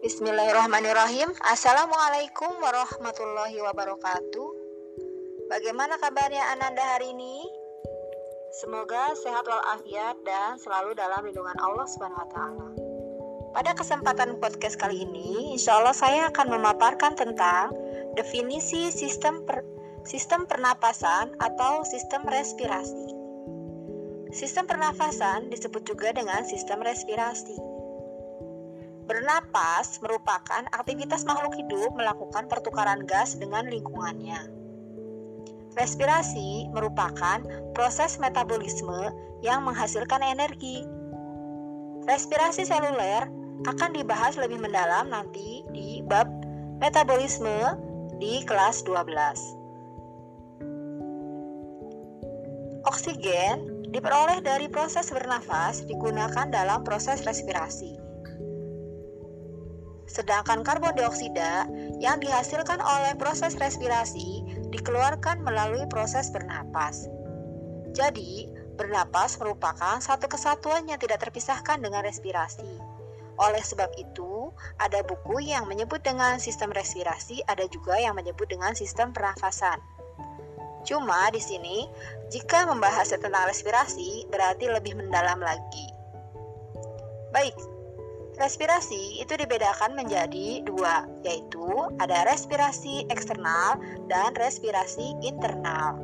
Bismillahirrahmanirrahim Assalamualaikum warahmatullahi wabarakatuh Bagaimana kabarnya Ananda hari ini? Semoga sehat walafiat dan selalu dalam lindungan Allah Subhanahu taala. Pada kesempatan podcast kali ini, insya Allah saya akan memaparkan tentang definisi sistem per, sistem pernapasan atau sistem respirasi. Sistem pernafasan disebut juga dengan sistem respirasi. Bernapas merupakan aktivitas makhluk hidup melakukan pertukaran gas dengan lingkungannya. Respirasi merupakan proses metabolisme yang menghasilkan energi. Respirasi seluler akan dibahas lebih mendalam nanti di bab metabolisme di kelas 12. Oksigen diperoleh dari proses bernafas digunakan dalam proses respirasi. Sedangkan karbon dioksida yang dihasilkan oleh proses respirasi dikeluarkan melalui proses bernapas. Jadi, bernapas merupakan satu kesatuan yang tidak terpisahkan dengan respirasi. Oleh sebab itu, ada buku yang menyebut dengan sistem respirasi, ada juga yang menyebut dengan sistem pernafasan. Cuma di sini, jika membahas tentang respirasi, berarti lebih mendalam lagi. Baik, Respirasi itu dibedakan menjadi dua, yaitu ada respirasi eksternal dan respirasi internal.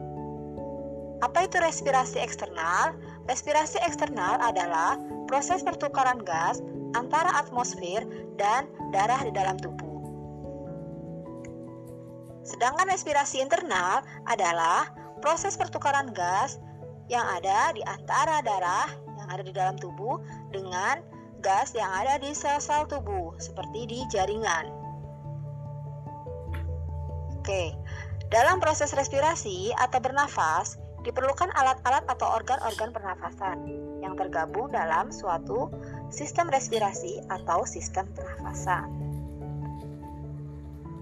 Apa itu respirasi eksternal? Respirasi eksternal adalah proses pertukaran gas antara atmosfer dan darah di dalam tubuh. Sedangkan respirasi internal adalah proses pertukaran gas yang ada di antara darah yang ada di dalam tubuh dengan gas yang ada di sel-sel tubuh, seperti di jaringan. Oke, dalam proses respirasi atau bernafas, diperlukan alat-alat atau organ-organ pernafasan yang tergabung dalam suatu sistem respirasi atau sistem pernafasan.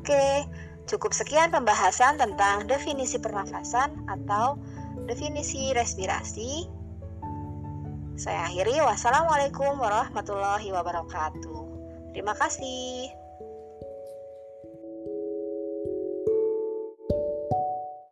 Oke, cukup sekian pembahasan tentang definisi pernafasan atau definisi respirasi. Saya akhiri, wassalamualaikum warahmatullahi wabarakatuh. Terima kasih.